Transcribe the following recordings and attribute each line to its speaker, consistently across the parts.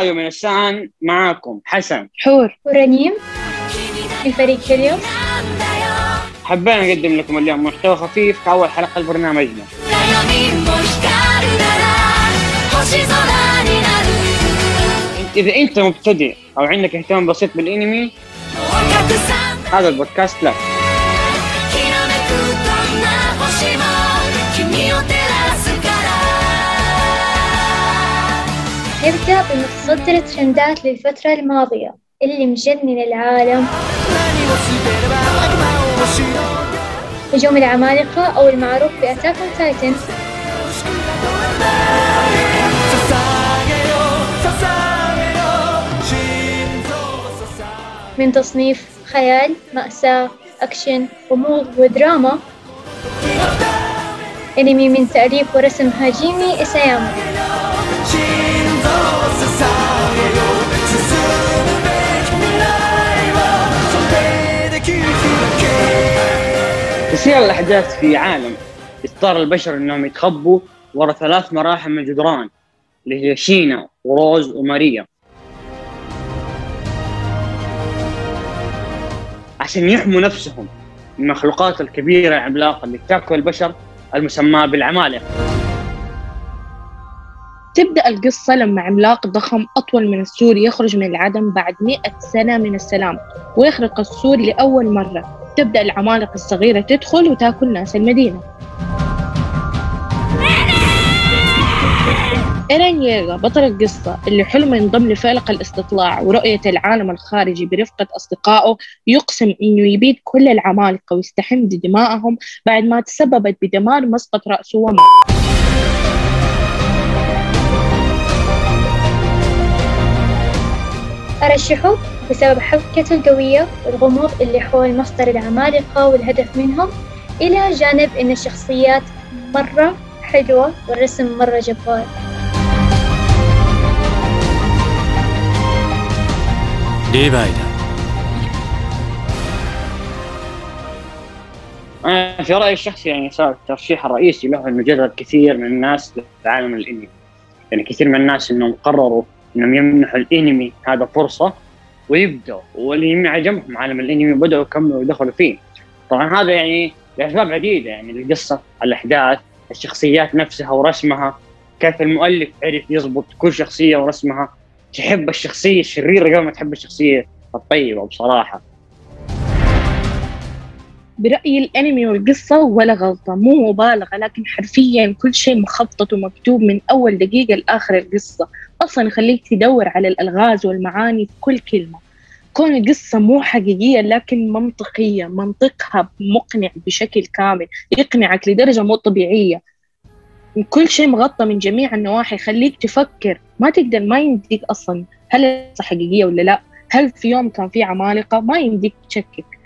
Speaker 1: رايو من السان معاكم حسن.
Speaker 2: حور.
Speaker 3: ورنيم من فريق هيليوم
Speaker 1: حبينا نقدم لكم اليوم محتوى خفيف كأول حلقة لبرنامجنا. إذا أنت مبتدئ أو عندك اهتمام بسيط بالأنمي هذا البودكاست لك
Speaker 3: نبدأ بمتصدر الترندات للفترة الماضية اللي مجنن العالم. هجوم العمالقة أو المعروف بأتاك أون تايتن. من تصنيف خيال مأساة أكشن غموض ودراما. أنمي من تأليف ورسم هاجيمي إساياما
Speaker 1: تسير الأحداث في عالم اضطر البشر أنهم يتخبوا ورا ثلاث مراحل من الجدران اللي هي شينا وروز وماريا. عشان يحموا نفسهم من المخلوقات الكبيرة العملاقة اللي تاكل البشر المسماة بالعمالقة.
Speaker 2: تبدأ القصة لما عملاق ضخم أطول من السور يخرج من العدم بعد مئة سنة من السلام ويخرق السور لأول مرة. تبدأ العمالقة الصغيرة تدخل وتأكل ناس المدينة. إيرين ييغا بطل القصة اللي حلمه ينضم لفلق الاستطلاع ورؤية العالم الخارجي برفقة أصدقائه يقسم إنه يبيد كل العمالقة ويستحم بدمائهم بعد ما تسببت بدمار مسقط رأسه ومات.
Speaker 3: أرشحه بسبب حبكته القوية والغموض اللي حول مصدر العمالقة والهدف منهم إلى جانب إن الشخصيات مرة حلوة والرسم مرة جبار.
Speaker 1: أنا في رأيي الشخصي يعني صار الترشيح الرئيسي له إنه جذب كثير من الناس لعالم الأنمي يعني كثير من الناس إنهم قرروا إنهم يمنحوا الأنمي هذا فرصة ويبدأوا. واللي عجبهم عالم الأنمي بدأوا يكملوا ودخلوا فيه. طبعا هذا يعني لأسباب عديدة يعني القصة الأحداث الشخصيات نفسها ورسمها كيف المؤلف عرف يضبط كل شخصية ورسمها. تحب الشخصية الشريرة قبل ما تحب الشخصية الطيبة بصراحة.
Speaker 2: برأيي الأنمي والقصة ولا غلطة مو مبالغة لكن حرفيا كل شيء مخطط ومكتوب من أول دقيقة لآخر القصة. أصلا يخليك تدور على الألغاز والمعاني في كل كلمة. كون القصة مو حقيقية لكن منطقية. منطقها مقنع بشكل كامل. يقنعك لدرجة مو طبيعية. كل شيء مغطى من جميع النواحي يخليك تفكر. ما تقدر ما يمديك أصلا. هل القصة حقيقية ولا لا؟ هل في يوم كان في عمالقة؟ ما يمديك تشكك.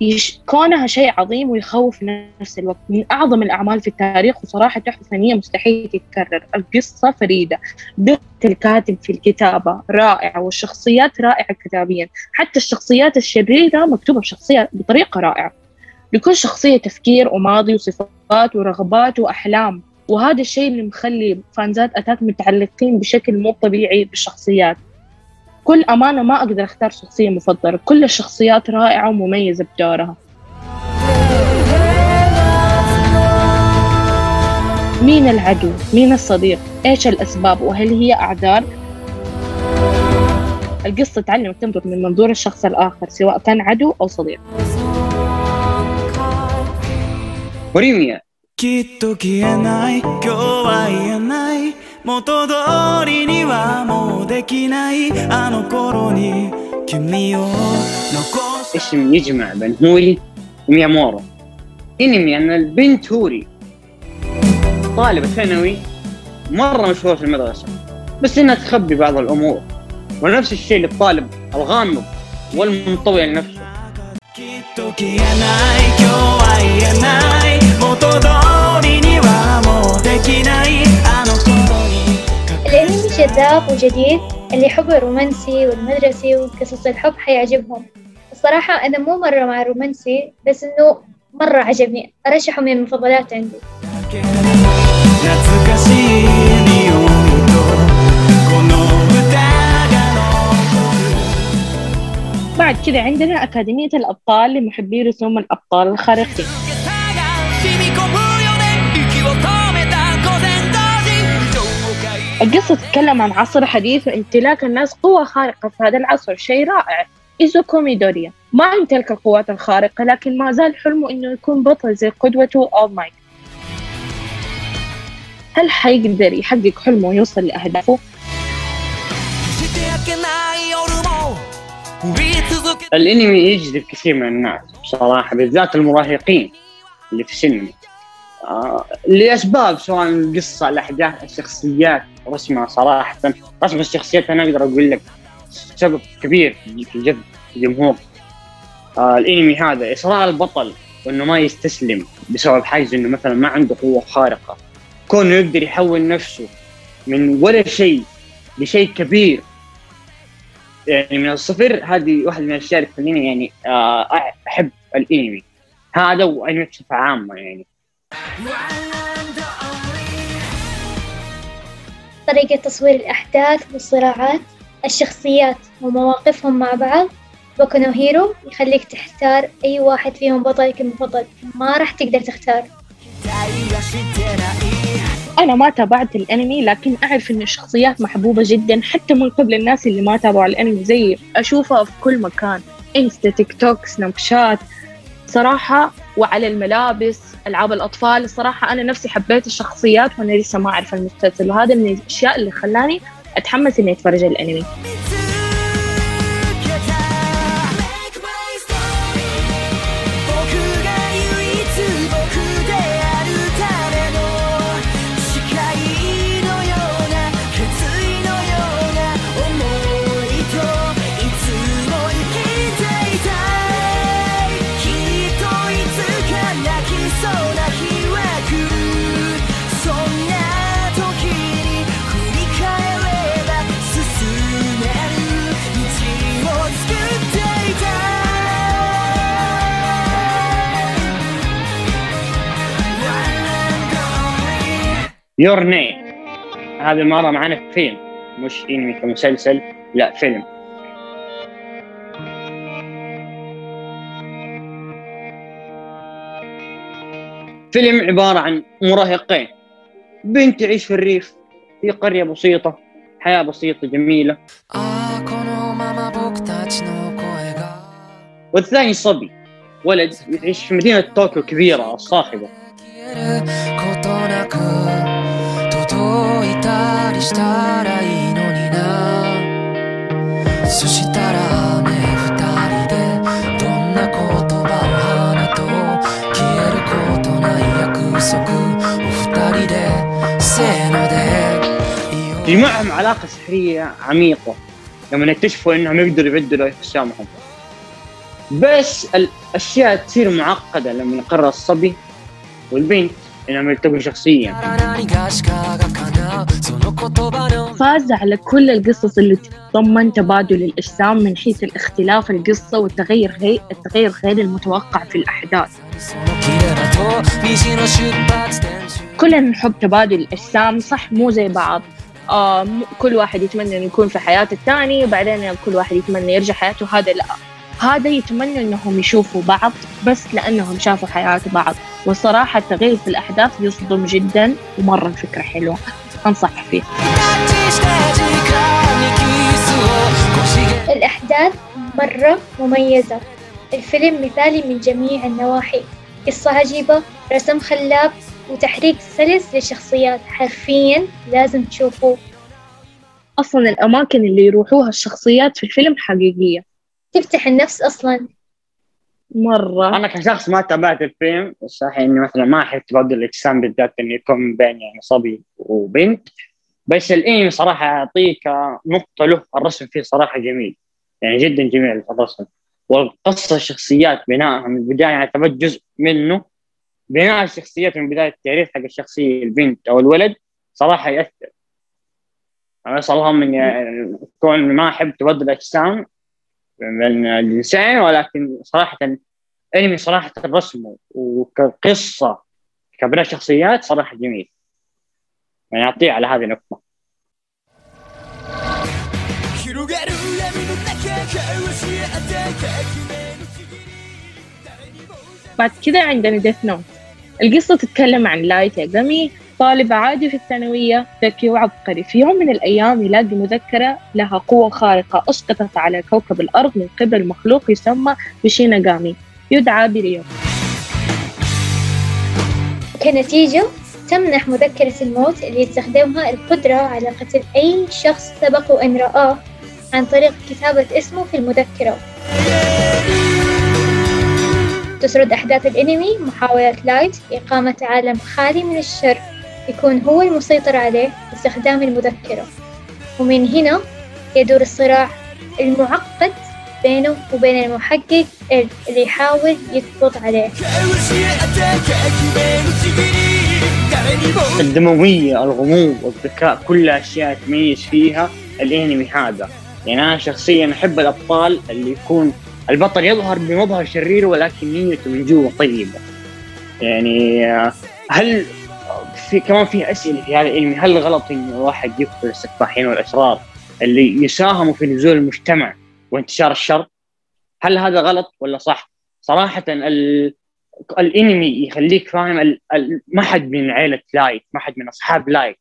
Speaker 2: يش... كونها شيء عظيم ويخوف نفس الوقت. من أعظم الأعمال في التاريخ وصراحة تحفة فنية مستحيل تتكرر. القصة فريدة. دقة الكاتب في الكتابة رائعة والشخصيات رائعة كتابيا. حتى الشخصيات الشريرة مكتوبة بشخصية بطريقة رائعة. لكل شخصية تفكير وماضي وصفات ورغبات وأحلام. وهذا الشيء اللي مخلي فانزات أتاك متعلقين بشكل مو طبيعي بالشخصيات. بكل أمانة ما أقدر أختار شخصية مفضلة كل الشخصيات رائعة ومميزة بدورها مين العدو؟ مين الصديق؟ إيش الأسباب؟ وهل هي أعذار؟ القصة تعلمك تنظر من منظور الشخص الآخر سواء كان عدو أو صديق
Speaker 1: وريميا
Speaker 4: 元通りにはもうできないあの頃に君を残し
Speaker 1: اسم يجمع بين هوري وميامورو انمي ان البنت هوري طالبة ثانوي مرة مشهورة في المدرسة بس انها تخبي بعض الامور ونفس الشيء للطالب الغامض والمنطوي لنفسه
Speaker 3: جذاب وجديد اللي يحبوا الرومانسي والمدرسي وقصص الحب حيعجبهم. الصراحة أنا مو مرة مع الرومانسي بس إنه مرة عجبني. أرشحه من المفضلات عندي.
Speaker 2: بعد كذا عندنا أكاديمية الأبطال لمحبي رسوم الأبطال الخارقين. القصة تتكلم عن عصر حديث وامتلاك الناس قوة خارقة في هذا العصر شيء رائع. إيزوكو ميدوريا ما يمتلك القوات الخارقة لكن ما زال حلمه إنه يكون بطل زي قدوته أول مايت هل حيقدر يحقق حلمه ويوصل لأهدافه؟
Speaker 1: الأنمي يجذب كثير من الناس بصراحة بالذات المراهقين اللي في سننا لاسباب سواء القصة الأحداث الشخصيات. رسمها صراحة رسم الشخصيات أنا أقدر أقول لك سبب كبير في جذب الجمهور. آه الأنمي هذا إصرار البطل وإنه ما يستسلم بسبب حاجز إنه مثلا ما عنده قوة خارقة. كونه يقدر يحول نفسه من ولا شيء لشيء كبير. يعني من الصفر هذه واحدة من الأشياء اللي تخليني يعني آه، أحب الأنمي. هذا وأنمي بصفة عامة يعني.
Speaker 3: طريقة تصوير الأحداث والصراعات الشخصيات ومواقفهم مع بعض. بوكو نو هيرو يخليك تختار أي واحد فيهم بطلك المفضل. ما راح تقدر تختار.
Speaker 2: أنا ما تابعت الأنمي لكن أعرف إن الشخصيات محبوبة جدا حتى من قبل الناس اللي ما تابعوا الأنمي زيي أشوفها في كل مكان. انستا تيك توك سناب شات صراحة وعلى الملابس ألعاب الأطفال الصراحة أنا نفسي حبيت الشخصيات وأنا لسه ما أعرف المسلسل وهذا من الأشياء اللي خلاني أتحمس إني أتفرج الأنمي.
Speaker 1: يور نيم هذه المرة معنا فيلم. مش إنمي كمسلسل لا فيلم. فيلم عبارة عن مراهقين. بنت تعيش في الريف في قرية بسيطة حياة بسيطة جميلة. والثاني صبي ولد يعيش في مدينة طوكيو كبيرة
Speaker 4: صاخبة りしたらいいのになそしたらね二人でどんな言葉を花と消えることない約束お二人でせーのでいよ
Speaker 1: تجمعهم علاقة سحرية عميقة لما يكتشفوا انهم يقدروا يبدلوا اجسامهم بس الاشياء تصير معقدة لما يقرر الصبي والبنت إنه مرتبط شخصيا.
Speaker 2: فاز على كل القصص اللي تتضمن تبادل الأجسام من حيث الاختلاف القصة والتغير هي التغير غير المتوقع في الأحداث. كلنا نحب تبادل الأجسام صح؟ مو زي بعض. آه كل واحد يتمنى إنه يكون في حياه الثاني وبعدين كل واحد يتمنى يرجع حياته. هذا لا. هذا يتمنى إنهم يشوفوا بعض بس لأنهم شافوا حياة بعض. وصراحة التغيير في الأحداث يصدم جدا ومرة فكرة حلوة. أنصح فيه.
Speaker 3: الأحداث مرة مميزة. الفيلم مثالي من جميع النواحي. قصة عجيبة رسم خلاب وتحريك سلس للشخصيات حرفيا لازم تشوفوه.
Speaker 2: أصلا الأماكن اللي يروحوها الشخصيات في الفيلم حقيقية.
Speaker 3: تفتح النفس أصلا.
Speaker 2: مرة.
Speaker 1: أنا كشخص ما تابعت الفيلم صحيح إني مثلا ما احب تبادل الاجسام بالذات إنه يكون بين يعني صبي وبنت. بس الإنمي صراحة يعطيك نقطة له الرسم فيه صراحة جميل. يعني جدا جميل الرسم. والقصة الشخصيات بنائها من البداية يعني اعتبرت جزء منه. بناء الشخصيات من بداية التعريف حق الشخصية البنت أو الولد صراحة يأثر. أنا الله من يعني كون ما احب تبادل الأجسام من الإنسان ولكن صراحة انمي صراحة الرسم وكقصة كبناء شخصيات صراحة جميل. يعني أعطيه على هذه
Speaker 4: النقطة.
Speaker 2: بعد كذا عندنا ديث نوت القصة تتكلم عن لايت ياغامي طالب عادي في الثانوية ذكي وعبقري. في يوم من الأيام يلاقي مذكرة لها قوة خارقة أسقطت على كوكب الأرض من قبل مخلوق يسمى بشينيغامي. يدعى بريوك
Speaker 3: كنتيجة تمنح مذكرة الموت اللي يستخدمها القدرة على قتل أي شخص سبق وأن رآه عن طريق كتابة اسمه في المذكرة. تسرد أحداث الأنمي محاولة لايت لإقامة عالم خالي من الشر. يكون هو المسيطر عليه باستخدام المذكرة. ومن هنا يدور الصراع المعقد بينه وبين المحقق اللي يحاول يقبض عليه.
Speaker 1: الدموية الغموض والذكاء كل أشياء تميز فيها الأنمي هذا. يعني أنا شخصيا أحب الأبطال اللي يكون البطل يظهر بمظهر شرير ولكن نيته من جوا طيبة. يعني آه، هل في كمان في أسئلة في هذا الأنمي هل غلط إن الواحد يقتل السفاحين والأشرار اللي يساهموا في نزول المجتمع وانتشار الشر؟ هل هذا غلط ولا صح؟ صراحة ال... الإنمي يخليك فاهم ال... ال... ما حد من عائله لايت ما حد من أصحاب لايت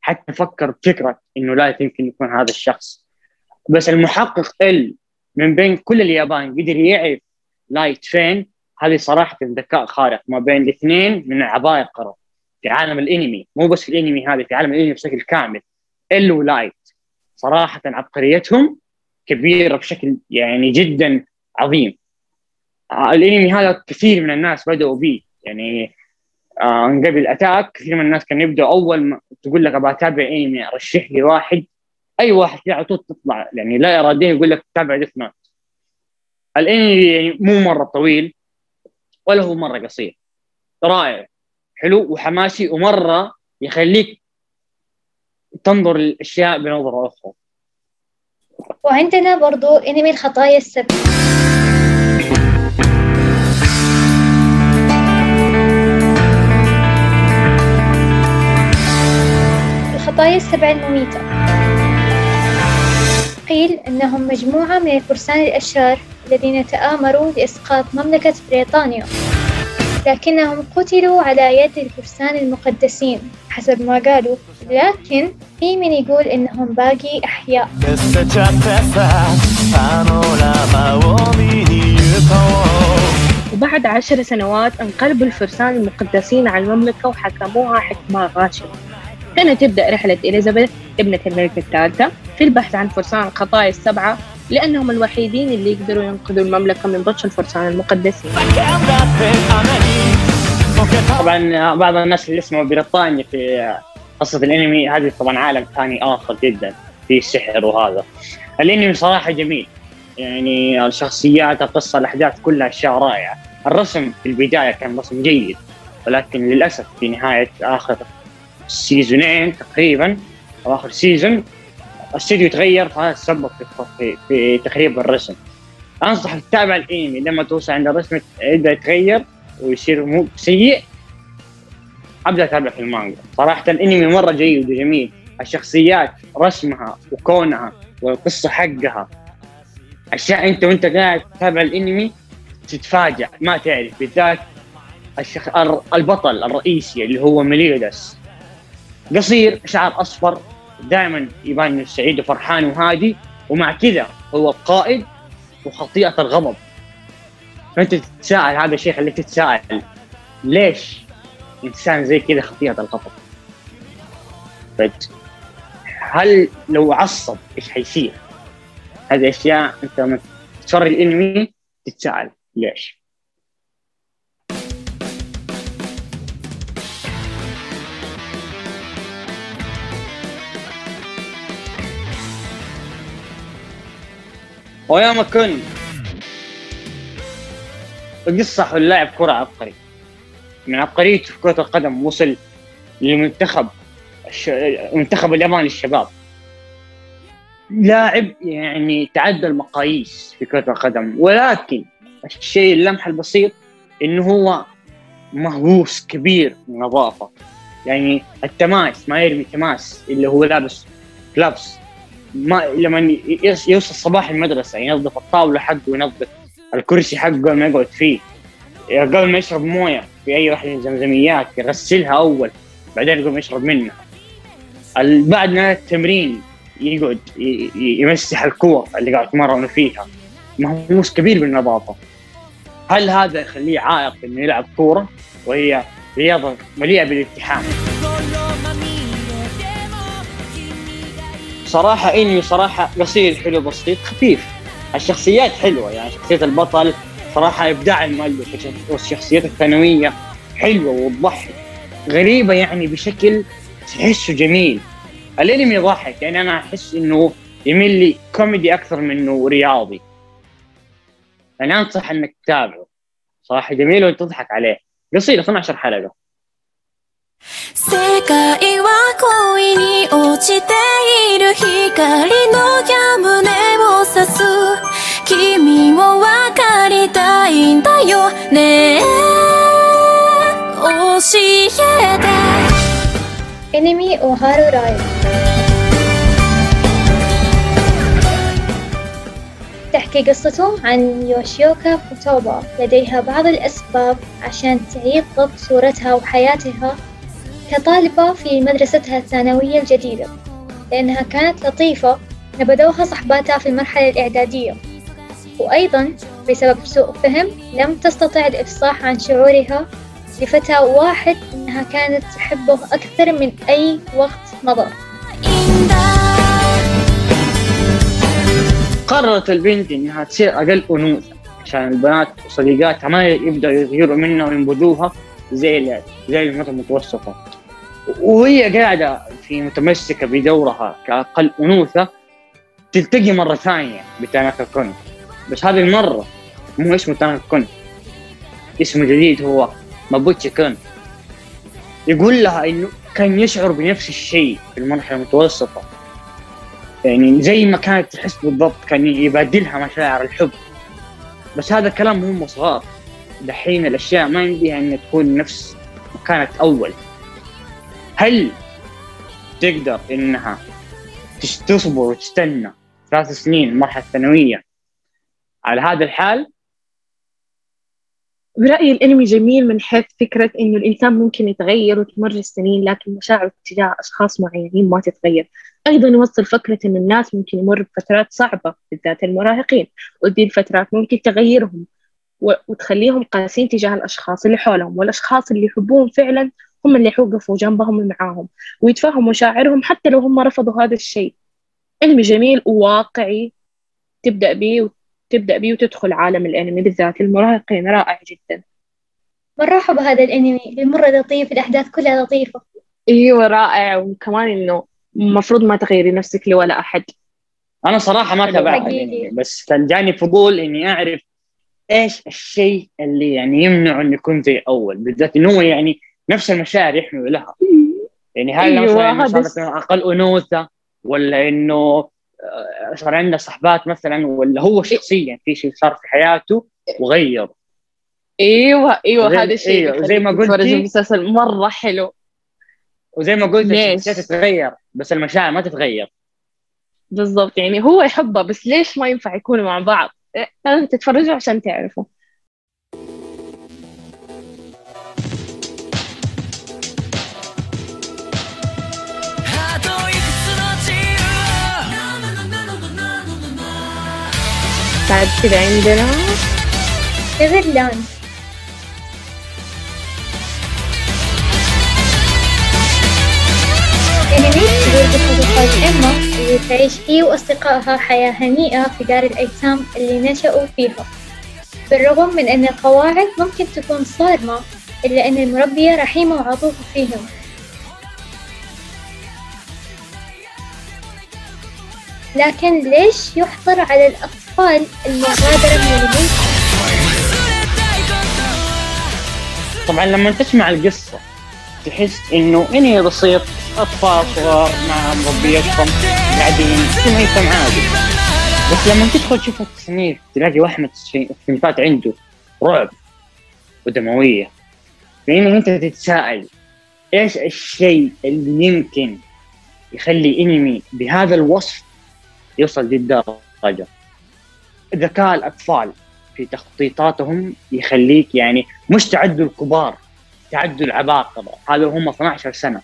Speaker 1: حتى فكر بفكرة إنه لايت يمكن يكون هذا الشخص. بس المحقق ال من بين كل اليابان قدر يعرف لايت فين هذه صراحة ذكاء خارق ما بين الاثنين من العباقره في عالم الانمي مو بس في الانمي هذا في عالم الانمي بشكل كامل. ال ولايت صراحة عبقريتهم كبيرة بشكل يعني جدا عظيم. آه، الانمي هذا كثير من الناس بدأوا به يعني آه من قبل أتاك كثير من الناس كانوا يبدأوا أول ما تقول لك أبغى أتابع انمي رشح لي واحد. أي واحد على طول تطلع. يعني لا اراديا يقول لك تابع ديث نوت. الانمي يعني مو مرة طويل ولا هو مرة قصير. رائع. حلو وحماسي ومرة يخليك تنظر للأشياء بنظرة أخرى.
Speaker 3: وعندنا برضو أنمي الخطايا السبع. الخطايا السبع المميتة. قيل أنهم مجموعة من الفرسان الأشرار الذين تآمروا لإسقاط مملكة بريطانيا. لكنهم قتلوا على يد الفرسان المقدسين حسب ما قالوا. لكن في من يقول إنهم باقي أحياء.
Speaker 2: وبعد عشر سنوات انقلبوا الفرسان المقدسين على المملكة وحكموها حكمة غاشمة هنا تبدأ رحلة إليزابيث ابنة الملك الثالثة في البحث عن فرسان الخطايا السبعة لأنهم الوحيدين اللي يقدروا ينقذوا المملكة من بطش الفرسان المقدسين.
Speaker 1: طبعا بعض الناس اللي اسمه بريطانيا في قصة الأنمي هذه طبعا عالم ثاني آخر جدا في السحر وهذا. الأنمي صراحة جميل. يعني الشخصيات القصة الأحداث كلها أشياء رائعة. الرسم في البداية كان رسم جيد ولكن للأسف في نهاية آخر season ين تقريبا أو آخر season الاستوديو تغير فهذا سبب في, في, تخريب الرسم. انصحك تتابع الانمي لما توصل عند الرسم يبدأ يتغير ويصير مو سيء. أبدأ أتابع في المانجا. صراحة الانمي مرة جيد وجميل. الشخصيات رسمها وكونها والقصة حقها. أشياء أنت وأنت قاعد تتابع الأنمي تتفاجأ. ما تعرف. بالذات الشخ... البطل الرئيسي اللي هو ميليودس. قصير شعر أصفر دائما يبان انه سعيد وفرحان وهادي ومع كذا هو القائد وخطيئة الغضب فأنت تتساءل هذا الشيء يخليك تتساءل ليش إنسان زي كذا خطيئة الغضب فت- هل لو عصب إيش حيصير؟ هذه أشياء أنت لما تتفرج الانمي تتساءل ليش؟ ويوم كن القصة اللاعب كرة عبقري. من عبقريته في كرة القدم وصل للمنتخب الش... منتخب اليابان للشباب. لاعب يعني تعدى المقاييس في كرة القدم ولكن الشيء اللمح البسيط إنه هو مهووس كبير بالنظافة يعني التماس ما يرمي تماس اللي هو لابس جلافز ما لما يوصل صباح المدرسة ينظف الطاولة حقه وينظف الكرسي حقه قبل ما يقعد فيه. قبل ما يشرب موية في أي واحدة من الزمزميات يغسلها أول بعدين يقوم يشرب منها. بعد نهايه التمرين يقعد يمسح الكور اللي قاعد يتمرن فيها. مهووس كبير بالنظافه هل هذا يخليه عائق إنه يلعب كورة وهي رياضة مليئة بالالتحام صراحة انمي صراحة قصير حلو بسيط خفيف. الشخصيات حلوة يعني شخصية البطل صراحة إبداع المؤلف والشخصيات الثانوية حلوة وتضحك غريبة يعني بشكل تحسه جميل. الأنمي يضحك يعني أنا أحس إنه يميل لي كوميدي أكثر من إنه رياضي. أنا أنصح إنك تتابعه. صراحة جميل وتضحك عليه. قصير 12 حلقة.
Speaker 4: 世界は恋に落ちている光の矢胸を刺す君も分かりたいんだよねえ教えて
Speaker 3: انمي اوهارو رايو تحكي قصته عن يوشيوكا فوتوبا لديها بعض الأسباب عشان تعيد ضبط صورتها وحياتها كطالبة في مدرستها الثانوية الجديدة لأنها كانت لطيفة نبذوها صحباتها في المرحلة الإعدادية. وأيضا بسبب سوء فهم لم تستطع الإفصاح عن شعورها لفتى واحد إنها كانت تحبه أكثر من أي وقت مضى.
Speaker 1: قررت البنت إنها تصير أقل أنوثة عشان البنات وصديقاتها ما يبدأوا يغيروا منها وينبذوها زي زي المتوسطة. وهي قاعدة في متمسكة بدورها كأقل أنوثة تلتقي مرة ثانية بتاناكا كون بس هذه المرة مو اسمه تاناكا كون اسمه جديد هو مابوتشي كون. يقول لها إنه كان يشعر بنفس الشيء في المرحلة المتوسطة. يعني زي ما كانت تحس بالضبط كان يبادلها مشاعر الحب. بس هذا كلام هم صغار دحين الأشياء ما يمديها ان تكون نفس ما كانت اول هل تقدر إنها تصبر وتستنى ثلاث سنين المرحله الثانويه على هذا الحال؟
Speaker 2: برأيي الأنمي جميل من حيث فكرة إنه الإنسان ممكن يتغير وتمر السنين لكن مشاعره تجاه أشخاص معينين ما تتغير. أيضا يوصل فكرة إن الناس ممكن يمر بفترات صعبة بالذات المراهقين. ودي الفترات ممكن تغيرهم وتخليهم قاسين تجاه الأشخاص اللي حولهم والأشخاص اللي يحبوهم فعلا هم اللي يوقفوا جنبهم ومعاهم ويتفهموا مشاعرهم حتى لو هم رفضوا هذا الشيء. أنمي جميل وواقعي تبدأ بيه تبدأ بيه وتدخل عالم الأنمي بالذات. المراهقين رائع جدا.
Speaker 3: مرة أحب هذا الأنمي؟ المرة لطيف الأحداث كلها لطيفة
Speaker 2: إيوه رائع. وكمان إنه المفروض ما تغيري نفسك لولا أحد.
Speaker 1: أنا صراحة ما تابعت. الأنمي بس كان جاني فضول إني أعرف إيش الشيء اللي يعني يمنعه إنه يكون زي أول. بالذات إنه هو يعني نفس المشاعر يحمل لها. يعني هل
Speaker 2: أيوة،
Speaker 1: مثلا صارت أقل أنوثة ولا إنه آه، صار عنده صحبات مثلا ولا هو شخصيا في شيء صار في حياته وغير؟
Speaker 2: أيوه
Speaker 1: أيوه
Speaker 2: هذا الشيء
Speaker 1: أيوة، زي ما قلتي.
Speaker 2: المسلسل مرة حلو.
Speaker 1: وزي ما قلت؟ الشخصيات تتغير بس المشاعر ما تتغير.
Speaker 2: بالضبط يعني هو يحبها بس ليش ما ينفع يكونوا مع بعض؟ لازم تتفرجوا عشان تعرفوا. بعد كذا عندنا
Speaker 3: الفرد إما اللي تعيش هي وأصدقائها حياة هنيئة في دار الأيتام اللي نشأوا فيها بالرغم من أن القواعد ممكن تكون صارمة إلا أن المربية رحيمة وعطوفة فيهم لكن ليش يحظر على الأطفال المغادرة من البيت؟
Speaker 1: طبعا لما تسمع القصة تحس إنه انمي بسيط أطفال صغار مع مربيتهم قاعدين ميتم عادي بس لما تدخل تشوف التصنيف تلاقي واحد من التصنيف- التصنيفات عنده رعب ودموية. فإن أنت تتساءل إيش الشيء اللي يمكن يخلي إنمي بهذا الوصف يوصل دي الدرجه ذكاء الأطفال في تخطيطاتهم يخليك يعني مش تعدوا الكبار تعدوا العباقرة هذا هم 12 سنة.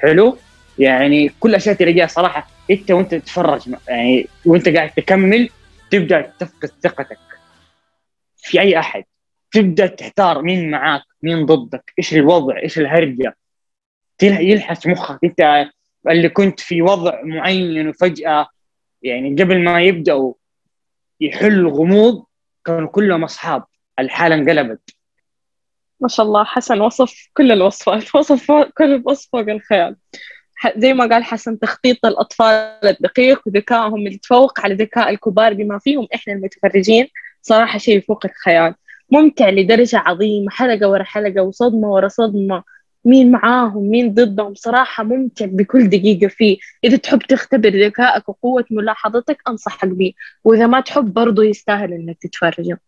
Speaker 1: حلو؟ يعني كل أشياء تلاقيها صراحة أنت وأنت تتفرج يعني وأنت قاعد تكمل تبدأ تفقد ثقتك. في أي أحد؟ تبدأ تحتار مين معاك مين ضدك إيش الوضع إيش الهرجة؟ يلحس مخك. أنت اللي كنت في وضع معين وفجأة يعني قبل ما يبدأوا يحلوا غموض كانوا كلهم أصحاب. الحالة انقلبت.
Speaker 2: ما شاء الله حسن وصف كل الوصفات. وصف كل وصف فوق الخيال. زي ما قال حسن تخطيط الأطفال الدقيق وذكائهم اللي يتفوق على ذكاء الكبار بما فيهم إحنا المتفرجين. صراحة شيء فوق الخيال. ممتع لدرجة عظيمة. حلقة ورا حلقة وصدمة ورا صدمة. مين معاهم مين ضدهم. صراحة ممتع بكل دقيقة فيه. إذا تحب تختبر ذكائك وقوة ملاحظتك أنصحك بيه. وإذا ما تحب برضه يستاهل إنك تتفرجه.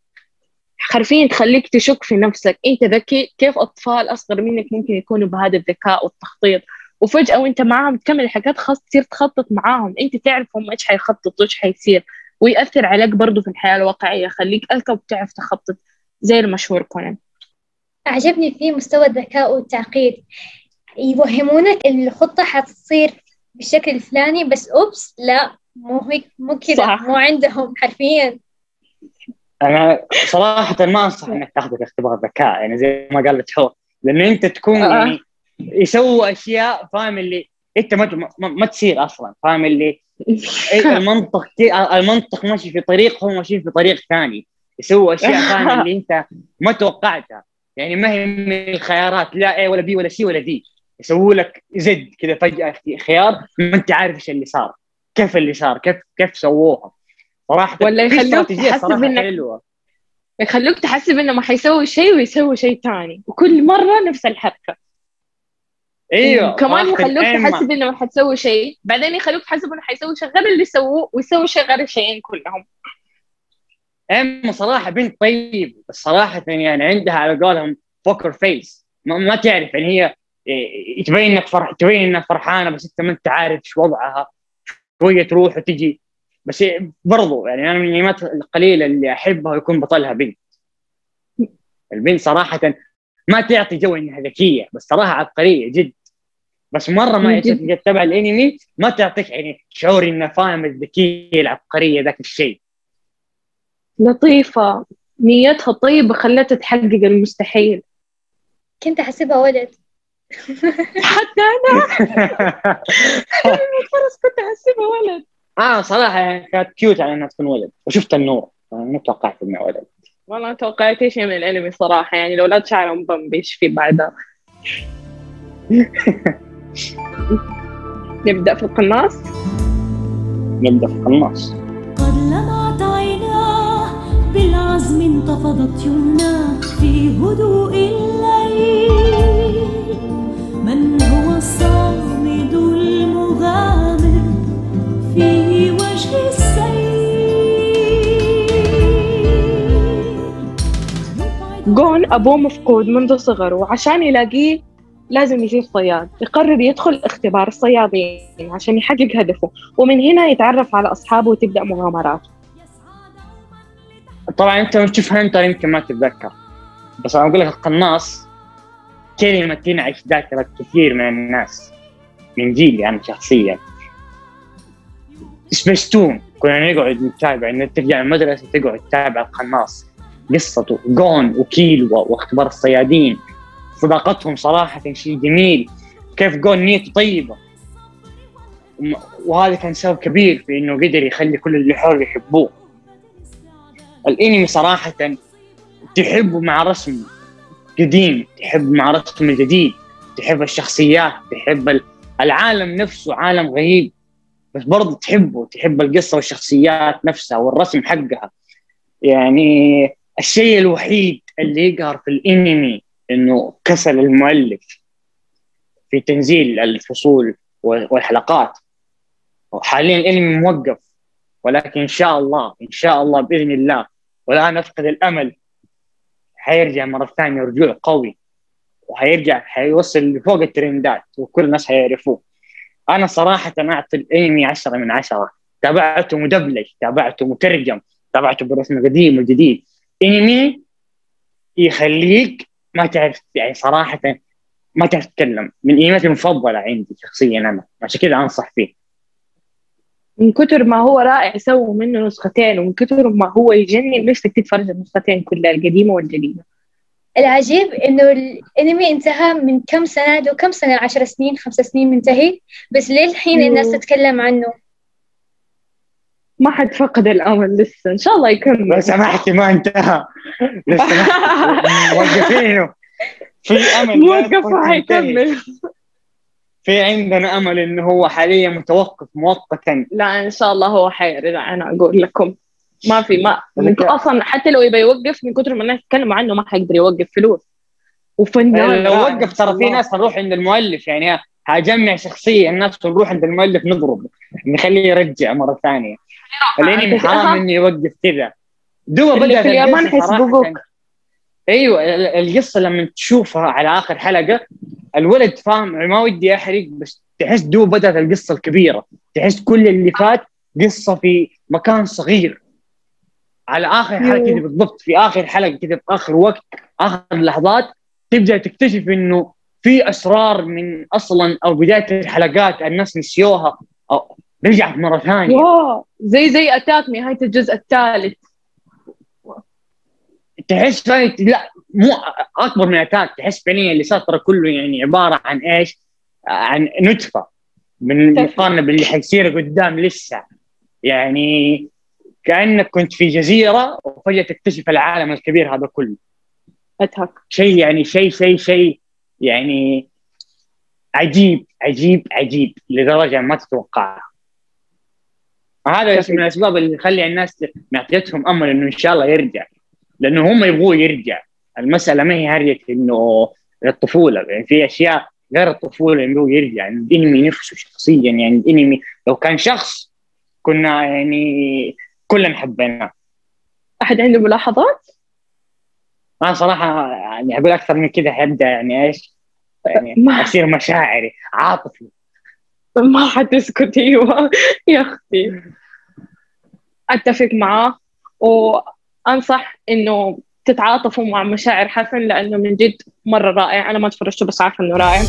Speaker 2: حرفيا تخليك تشك في نفسك. إنت ذكي كيف أطفال أصغر منك ممكن يكونوا بهذا الذكاء والتخطيط؟ وفجأة وإنت معاهم تكمل الحاجات خاص تصير تخطط معاهم. إنت تعرف هم إيش حيخططوا إيش حيصير. ويأثر عليك برضو في الحياة الواقعية. يخليك أذكى وبتعرف تخطط زي المشهور كونان.
Speaker 3: أعجبني فيه مستوى الذكاء والتعقيد يوهمونك الخطة حتصير بالشكل الفلاني بس oops لا مو هيك مو كذا. مو عندهم حرفيا
Speaker 1: أنا صراحة ما أنصح إنك تاخذ اختبار ذكاء يعني زي ما قالت حور لأنه أنت تكون
Speaker 2: آه.
Speaker 1: يعني يسووا أشياء فاهم اللي أنت ما, ما, ما تصير أصلا فاهم اللي إيه المنطق المنطق ماشي في طريق هم ماشيين في طريق ثاني يسووا أشياء فاهم اللي أنت ما توقعتها يعني ما هي من الخيارات لا A ولا B ولا C ولا D يسووا لك زد كذا فجأة خيار ما أنت عارف إيش اللي صار. كيف اللي صار؟ كيف كيف سووها؟ صراحة
Speaker 2: ولا يخلوك تحسب إنك-
Speaker 1: حلوة.
Speaker 2: يخلوك تحسب انه ما حيسوي شيء ويسوي شيء تاني وكل مرة نفس الحركة.
Speaker 1: أيوه
Speaker 2: كمان يخلوك. تحسب انه ما حتسوي شيء بعدين يخلوك تحسب انه حيسوي شيء غير اللي سووه ويسوي شيء غير الشيئين كلهم.
Speaker 1: اما صراحة بنت طيب بس صراحة يعني عندها على قولهم poker face ما, ما تعرف يعني هي إيه، تبين إنك فرح تبين إنها فرحانة بس أنت ما أنت عارف إيش وضعها شوية تروح وتجي. بس إيه، برضو يعني أنا من الانميات القليلة اللي أحبها ويكون بطلها بنت. البنت صراحة ما تعطي جو إنها ذكية بس صراحة عبقرية جد. بس مرة ما
Speaker 2: جد.
Speaker 1: تتابع الأنمي ما تعطيك يعني شعور إنها فاهم الذكية العبقرية ذاك الشيء.
Speaker 2: لطيفة. نيتها طيبة خلتها تحقق المستحيل.
Speaker 3: كنت أحسبها ولد.
Speaker 2: حتى أنا. خلاص كنت أحسبها ولد.
Speaker 1: صراحة يعني كانت كيوت على إنها تكون ولد. وشفت النور. ما توقعت إنها ولد.
Speaker 2: والله توقعت شيء من الأنمي صراحة. يعني الأولاد شعرهم بمبي إيش في بعدها؟ نبدأ في القناص؟
Speaker 1: نبدأ في القناص.
Speaker 4: بالعزم انتفضت يمناه في هدوء الليل. من هو الصامد المغامر في وجه السيل؟
Speaker 2: جون أبوه مفقود منذ صغره وعشان يلاقيه لازم يجيب صياد يقرر يدخل اختبار الصيادين عشان يحقق هدفه ومن هنا يتعرف على أصحابه وتبدأ مغامراته.
Speaker 1: طبعا أنت لما تشوف Hunter يمكن ما تتذكر. بس أنا أقول لك القناص كلمه تنعش ذاكرة كثير من الناس. من جيلي أنا شخصيا. سبيستون كنا نقعد نتابع ترجع المدرسة تقعد تتابع القناص. قصته جون وكيلوا واختبار الصيادين. صداقتهم صراحة شيء جميل. كيف جون نيته طيبة. وهذا كان سبب كبير في إنه قدر يخلي كل اللي حوله يحبوه. الانمي صراحة تحبه مع رسم قديم تحب مع رسم جديد تحب الشخصيات تحب ال- العالم نفسه عالم غريب. بس برضه تحبه تحب القصة والشخصيات نفسها والرسم حقها. يعني الشيء الوحيد اللي يقهر في الانمي إنه كسل المؤلف في تنزيل الفصول والحلقات. حاليا الانمي موقف ولكن إن شاء الله إن شاء الله بإذن الله ولا نفقد الأمل. حيرجع مرة ثانية رجوع قوي. وحيرجع حيوصل لفوق الترندات وكل الناس حيعرفوه. أنا صراحة أعطي الانمي 10 من 10 تابعته مدبلج تابعته مترجم تابعته بالرسم القديم والجديد انمي يخليك ما تعرف يعني صراحة ما تعرف تتكلم. من انمياتي المفضلة عندي شخصيا أنا. عشان كذا أنصح فيه.
Speaker 2: من كتر ما هو رائع سووا منه نسختين ومن كتر ما هو يجنن نفسك تتفرج النسختين كلها القديمة والجديدة.
Speaker 3: العجيب إنه الأنمي انتهى من كم سنة؟ دو كم سنة؟ عشر سنين خمس سنين منتهي بس للحين الناس
Speaker 2: أيوه.
Speaker 3: تتكلم عنه.
Speaker 2: ما حد فقد الأمل لسه إن شاء الله يكمل.
Speaker 1: لو سمحتي ما انتهى. لو سمحتي موقفينه. في أمل لا
Speaker 2: موقف
Speaker 1: يكون منتهي.
Speaker 2: حيكمل.
Speaker 1: في عندنا أمل إنه هو حاليا متوقف مؤقتا
Speaker 2: لا إن شاء الله هو حيرجع أنا أقول لكم ما في ما من. أصلا حتى لو يبي يوقف من كتر ما الناس يتكلموا عنه ما حيقدر يوقف فلوس وفنان
Speaker 1: لو
Speaker 2: رائع،
Speaker 1: وقف ترى في. ناس نروح عند المؤلف يعني هجمع شخصيه الناس ونروح عند المؤلف نضرب نخليه يرجع مرة ثانية الانمي
Speaker 2: أنت
Speaker 1: حرام. انه يوقف كذا
Speaker 2: اللي
Speaker 1: بدأت
Speaker 2: في اليابان. حيسبقوك.
Speaker 1: أيوه ال- القصة لما تشوفها على آخر حلقة الولد فاهم ما ودي أحرق بس تحس دو بدأت القصة الكبيرة. تحس كل اللي فات قصة في مكان صغير. على آخر
Speaker 2: حلقة.
Speaker 1: كذا بالضبط في آخر حلقة كذا في آخر وقت آخر لحظات تبدأ تكتشف إنه في أسرار من أصلا أو بداية الحلقات الناس نسيوها أو رجعت مرة ثانية.
Speaker 2: wow زي زي Attack نهاية الجزء الثالث.
Speaker 1: تحس فعلا لا مو أكبر من Attack تحس فعليا اللي صار ترى كله يعني عبارة عن إيش؟ عن نتفة. من. مقارنة باللي حيصير قدام لسه. يعني كأنك كنت في جزيرة وفجأة تكتشف العالم الكبير هذا كله.
Speaker 2: أتاك.
Speaker 1: شيء يعني شيء شيء شيء يعني عجيب عجيب عجيب لدرجة ما تتوقعها. هذا من الأسباب اللي تخلي الناس نعطيتهم أمل إنه إن شاء الله يرجع. لأنه هم يبغوا يرجع. المسألة ما هي هرجه إنه الطفولة. يعني في أشياء غير الطفولة هو يرجع. يعني الإنمي نفسه شخصيا يعني الإنمي لو كان شخص كنا يعني كلنا حبيناه.
Speaker 2: أحد عنده ملاحظات؟
Speaker 1: أنا صراحة يعني أقول أكثر من كذا حيبدا يعني إيش؟ يعني
Speaker 2: ما-
Speaker 1: أصير مشاعري عاطفي.
Speaker 2: ما حتسكت أيوه. يا أختي. أتفق معاه. وانصح إنه تتعاطفوا مع مشاعر حسن لأنه من جد مرة رائع. أنا ما تفرجته بس عارفة إنه رائع.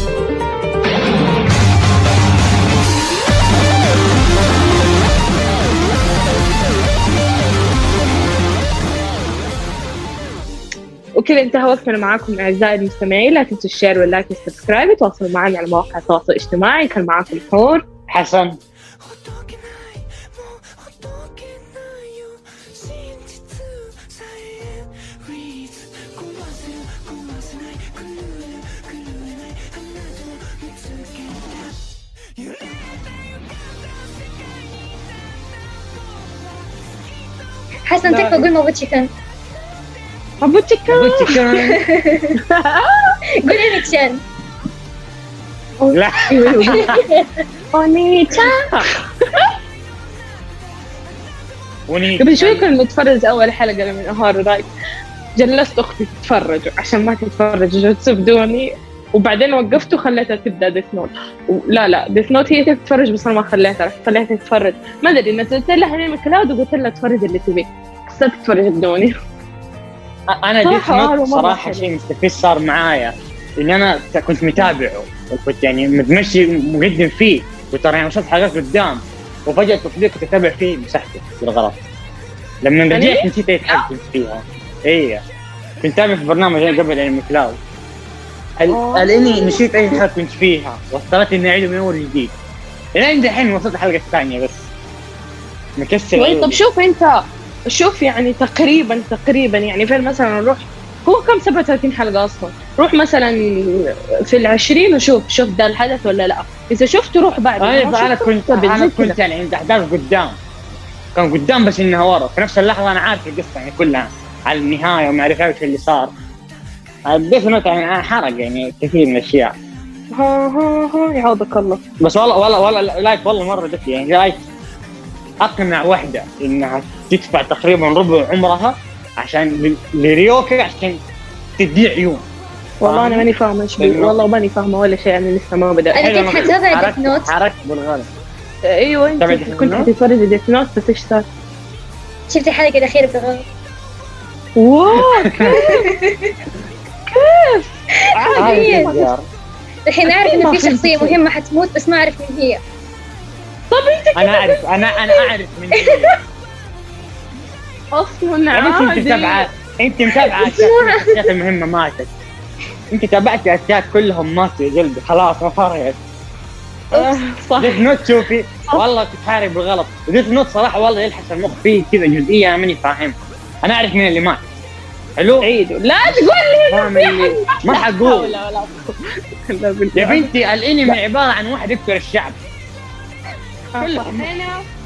Speaker 2: وكذا انتهى وقتنا معاكم أعزائي المستمعين. لا تنسوا ال share وال like وال subscribe وتواصلوا معنا على مواقع التواصل الاجتماعي. كان معاكم حور.
Speaker 1: حسن.
Speaker 3: حسن تكفى قول ما بوتشيكن
Speaker 2: ابو تشيكن
Speaker 1: قلت كان.
Speaker 3: قول انكشان
Speaker 1: لا.
Speaker 2: أونيتا.
Speaker 1: وني
Speaker 2: قبل شوي كنا نتفرج أول حلقة من نهار رايك. جلست أختي تتفرج عشان ما تتفرج. جوتسو بدوني. وبعدين وقفت وخليتها تبدأ ديث نوت لا لا ديث نوت هي تتفرج بس أنا ما خليتها رحت خليتها تتفرج. ما أدري نزلت لها من ال Cloud وقلت لها تفرج اللي تبيه صرت تتفرج بدوني.
Speaker 1: أنا
Speaker 2: Death
Speaker 1: Note
Speaker 2: صراحة.
Speaker 1: شيء مستفز صار معايا. إني أنا كنت متابعه وكنت يعني متمشي مقدم فيه. وترى يعني وصلت حلقات قدام. وفجأة التطبيق كنت أتابع فيه مسحته بالغلط. لما
Speaker 2: يعني؟
Speaker 1: رجعت نسيت أي حاجة كنت فيها. اي كنت تابع في برنامج قبل Anime Cloud
Speaker 2: إلا
Speaker 1: إني نسيت اي حاجة كنت فيها. واضطريت إني اعيده من أول جديد الين دحين وصلت الحلقة الثانية بس. مكسر.
Speaker 2: طيب. طب شوف أنت شوف يعني تقريبا تقريبا يعني فين مثلا نروح. هو كم؟ 37 حلقة أصلا. روح مثلا في العشرين وشوف شوف ده الحدث ولا لا. إذا شفته روح بعد.
Speaker 1: أنا
Speaker 2: ما
Speaker 1: أنا
Speaker 2: شفته،
Speaker 1: كنت
Speaker 2: أنا.
Speaker 1: كنت يعني عند أحداث قدام. كان قدام بس إنها ورا. في نفس اللحظة أنا عارف القصة يعني كلها. على النهاية وما أعرف إيش اللي صار. ديث نوت يعني حرق يعني كثير من الأشياء
Speaker 2: ها ها ها يعوضك الله
Speaker 1: بس والله والله والله لايف والله مرة ذكي يعني لايف أقنع واحدة إنها تدفع تقريبا ربع عمرها عشان لريوكا عشان تدي عيون
Speaker 2: والله؟ أنا ماني بي
Speaker 1: لأنه-
Speaker 2: والله ماني فاهمة ولا شيء أنا لسه ما بدأت
Speaker 3: أنا
Speaker 1: حلو
Speaker 3: كنت حتابع Death Note.
Speaker 1: حركت بالغلط
Speaker 2: أيوه
Speaker 1: أنت
Speaker 2: كنت؟ حتتفرجي ديث نوت بس إيش صار؟
Speaker 3: شفت الحلقة الأخيرة بالغلط
Speaker 2: واو
Speaker 1: عادي. يا زيار.
Speaker 3: الحين أعرف إنه في شخصية. مهمة حتموت بس ما أعرف مين هي.
Speaker 1: أنا أعرف أنا أنا أعرف من هي.
Speaker 2: أصلا
Speaker 1: يا بنت أنت
Speaker 2: عادي.
Speaker 1: متابعه أنت اشياء الشخصيات المهمه ماتت. أنت تابعتي أشياء كلهم ماتوا يا قلبي خلاص ما فرقت
Speaker 2: آه، صح.
Speaker 1: ديث نوت شوفي والله تتحارب بالغلط. ديث نوت صراحة والله يلحس المخ. فيه كذا جزئية أنا ماني فاهم. أنا أعرف مين اللي مات. حلو؟
Speaker 2: عيدوا لا تقول
Speaker 1: فاهم اللي ما حقول يا بنتي الأنمي عبارة عن واحد يقتل الشعب كلهم.
Speaker 2: صح.